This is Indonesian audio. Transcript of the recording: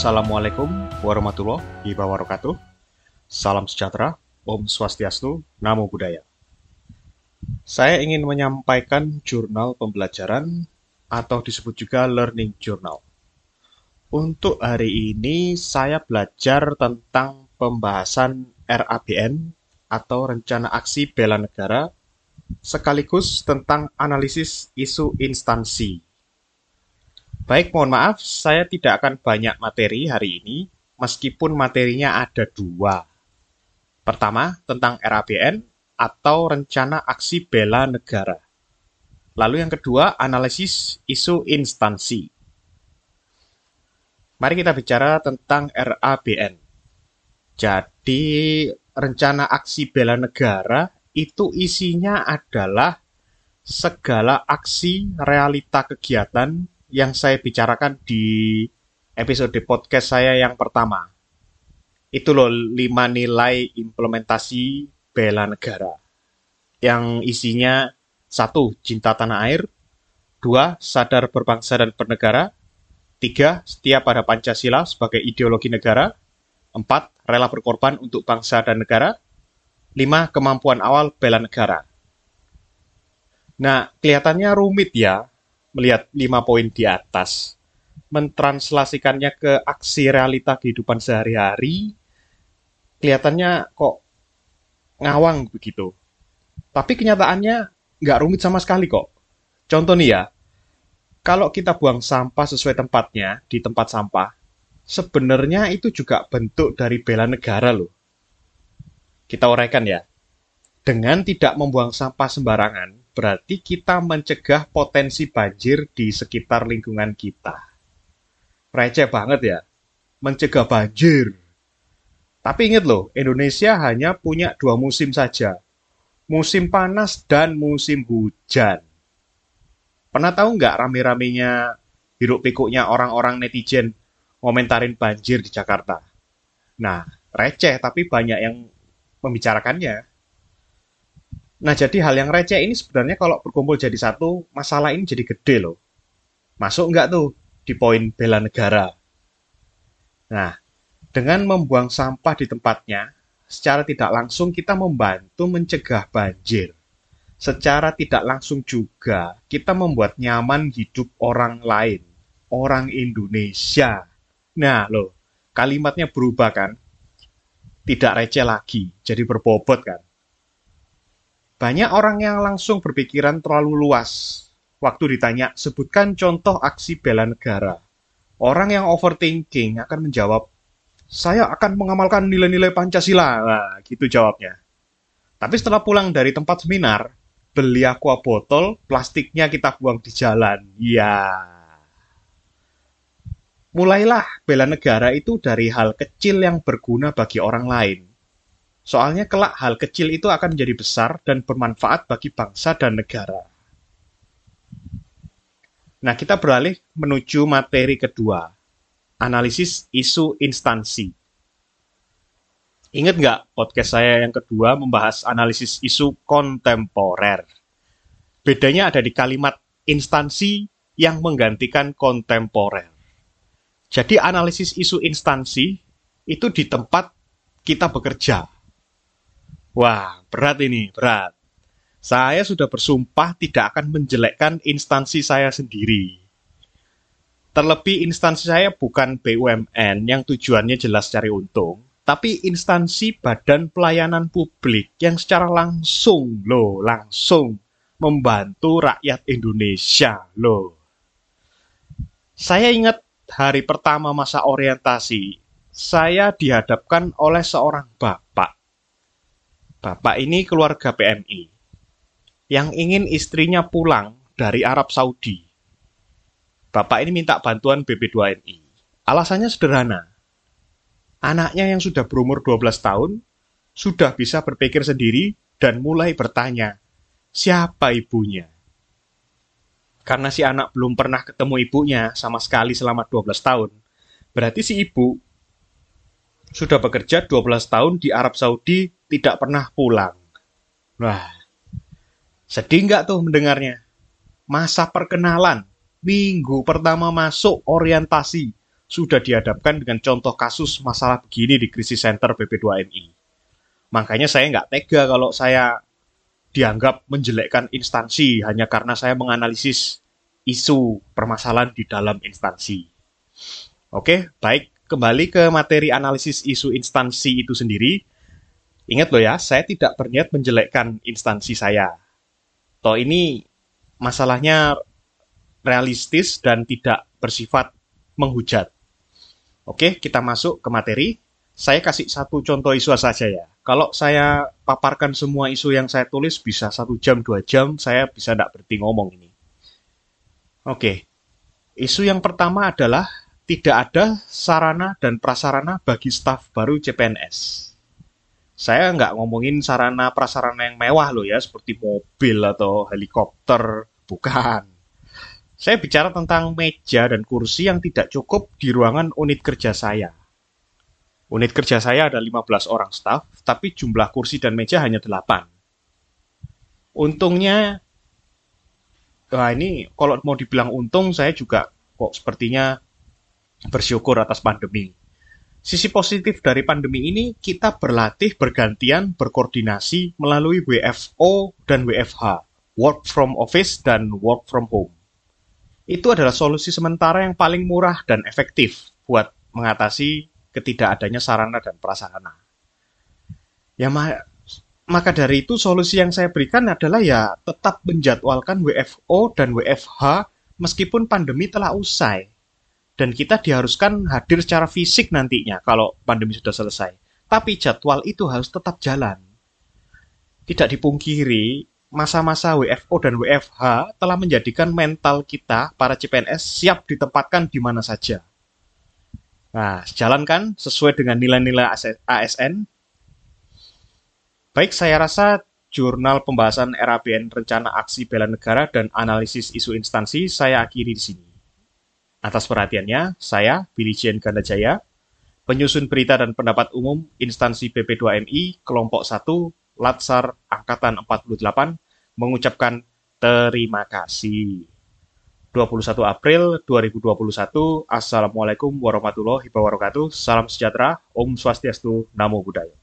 Assalamualaikum warahmatullahi wabarakatuh. Salam sejahtera, Om Swastiastu, Namo Buddhaya. Saya ingin menyampaikan jurnal pembelajaran atau disebut juga learning journal. Untuk hari ini saya belajar tentang pembahasan RABN atau Rencana Aksi Bela Negara sekaligus tentang analisis isu instansi. Baik, mohon maaf, saya tidak akan banyak materi hari ini, meskipun materinya ada dua. Pertama, tentang RABN atau Rencana Aksi Bela Negara. Lalu yang kedua, analisis isu instansi. Mari kita bicara tentang RABN. Jadi, rencana aksi bela negara itu isinya adalah segala aksi realita kegiatan yang saya bicarakan di episode podcast saya yang pertama. Itu loh lima nilai implementasi bela negara. Yang isinya satu, cinta tanah air. Dua, sadar berbangsa dan bernegara. Tiga, setia pada Pancasila sebagai ideologi negara. Empat, rela berkorban untuk bangsa dan negara. Lima, kemampuan awal bela negara. Nah, kelihatannya rumit ya melihat lima poin di atas. Mentranslasikannya ke aksi realita kehidupan sehari-hari, kelihatannya kok ngawang begitu. Tapi kenyataannya nggak rumit sama sekali kok. Contoh nih ya, kalau kita buang sampah sesuai tempatnya di tempat sampah, sebenarnya itu juga bentuk dari bela negara loh. Kita uraikan ya. Dengan tidak membuang sampah sembarangan, berarti kita mencegah potensi banjir di sekitar lingkungan kita. Receh banget ya, mencegah banjir. Tapi ingat loh, Indonesia hanya punya dua musim saja. Musim panas dan musim hujan Pernah tahu nggak rame-ramenya hiruk pikuknya orang-orang netizen ngomentarin banjir di Jakarta? Nah, receh tapi banyak yang membicarakannya. Nah, jadi hal yang receh ini sebenarnya kalau berkumpul jadi satu, masalah ini jadi gede loh. Masuk nggak tuh di poin bela negara? Nah, dengan membuang sampah di tempatnya, secara tidak langsung kita membantu mencegah banjir secara tidak langsung juga kita membuat nyaman hidup orang lain, orang Indonesia. Nah, loh, kalimatnya berubah kan? Tidak receh lagi, jadi berbobot kan? Banyak orang yang langsung berpikiran terlalu luas. Waktu ditanya, sebutkan contoh aksi bela negara. Orang yang overthinking akan menjawab, saya akan mengamalkan nilai-nilai Pancasila. Nah, gitu jawabnya. Tapi setelah pulang dari tempat seminar, beli aqua botol, plastiknya kita buang di jalan. Ya. Mulailah bela negara itu dari hal kecil yang berguna bagi orang lain. Soalnya kelak hal kecil itu akan menjadi besar dan bermanfaat bagi bangsa dan negara. Nah, kita beralih menuju materi kedua, analisis isu instansi. Ingat nggak podcast saya yang kedua membahas analisis isu kontemporer? Bedanya ada di kalimat instansi yang menggantikan kontemporer. Jadi analisis isu instansi itu di tempat kita bekerja. Wah, berat ini, berat. Saya sudah bersumpah tidak akan menjelekkan instansi saya sendiri. Terlebih instansi saya bukan BUMN yang tujuannya jelas cari untung, tapi instansi badan pelayanan publik yang secara langsung loh, langsung membantu rakyat Indonesia loh. Saya ingat hari pertama masa orientasi, saya dihadapkan oleh seorang bapak. Bapak ini keluarga PMI yang ingin istrinya pulang dari Arab Saudi. Bapak ini minta bantuan BP2NI. Alasannya sederhana anaknya yang sudah berumur 12 tahun sudah bisa berpikir sendiri dan mulai bertanya, siapa ibunya? Karena si anak belum pernah ketemu ibunya sama sekali selama 12 tahun, berarti si ibu sudah bekerja 12 tahun di Arab Saudi tidak pernah pulang. Wah, sedih nggak tuh mendengarnya? Masa perkenalan, minggu pertama masuk orientasi, sudah dihadapkan dengan contoh kasus masalah begini di krisis center PP2MI. Makanya saya nggak tega kalau saya dianggap menjelekkan instansi hanya karena saya menganalisis isu permasalahan di dalam instansi. Oke, baik. Kembali ke materi analisis isu instansi itu sendiri. Ingat loh ya, saya tidak berniat menjelekkan instansi saya. Toh ini masalahnya realistis dan tidak bersifat menghujat. Oke, kita masuk ke materi. Saya kasih satu contoh isu saja ya. Kalau saya paparkan semua isu yang saya tulis bisa satu jam, dua jam, saya bisa tidak berhenti ngomong ini. Oke, isu yang pertama adalah tidak ada sarana dan prasarana bagi staf baru CPNS. Saya nggak ngomongin sarana prasarana yang mewah loh ya, seperti mobil atau helikopter, bukan. Saya bicara tentang meja dan kursi yang tidak cukup di ruangan unit kerja saya. Unit kerja saya ada 15 orang staf, tapi jumlah kursi dan meja hanya 8. Untungnya, wah ini kalau mau dibilang untung, saya juga kok sepertinya bersyukur atas pandemi. Sisi positif dari pandemi ini, kita berlatih bergantian berkoordinasi melalui WFO dan WFH, work from office dan work from home itu adalah solusi sementara yang paling murah dan efektif buat mengatasi ketidakadanya sarana dan prasarana. Ya maka dari itu solusi yang saya berikan adalah ya tetap menjadwalkan WFO dan WFH meskipun pandemi telah usai. Dan kita diharuskan hadir secara fisik nantinya kalau pandemi sudah selesai. Tapi jadwal itu harus tetap jalan. Tidak dipungkiri, masa-masa WFO dan WFH telah menjadikan mental kita, para CPNS, siap ditempatkan di mana saja. Nah, jalankan sesuai dengan nilai-nilai ASN. Baik, saya rasa jurnal pembahasan RABN Rencana Aksi Bela Negara dan Analisis Isu Instansi saya akhiri di sini. Atas perhatiannya, saya, Billy Jien Gandajaya, penyusun berita dan pendapat umum instansi PP2MI, kelompok 1, Latsar Angkatan 48 mengucapkan terima kasih. 21 April 2021. Assalamualaikum warahmatullahi wabarakatuh. Salam sejahtera. Om Swastiastu. Namo Buddhaya.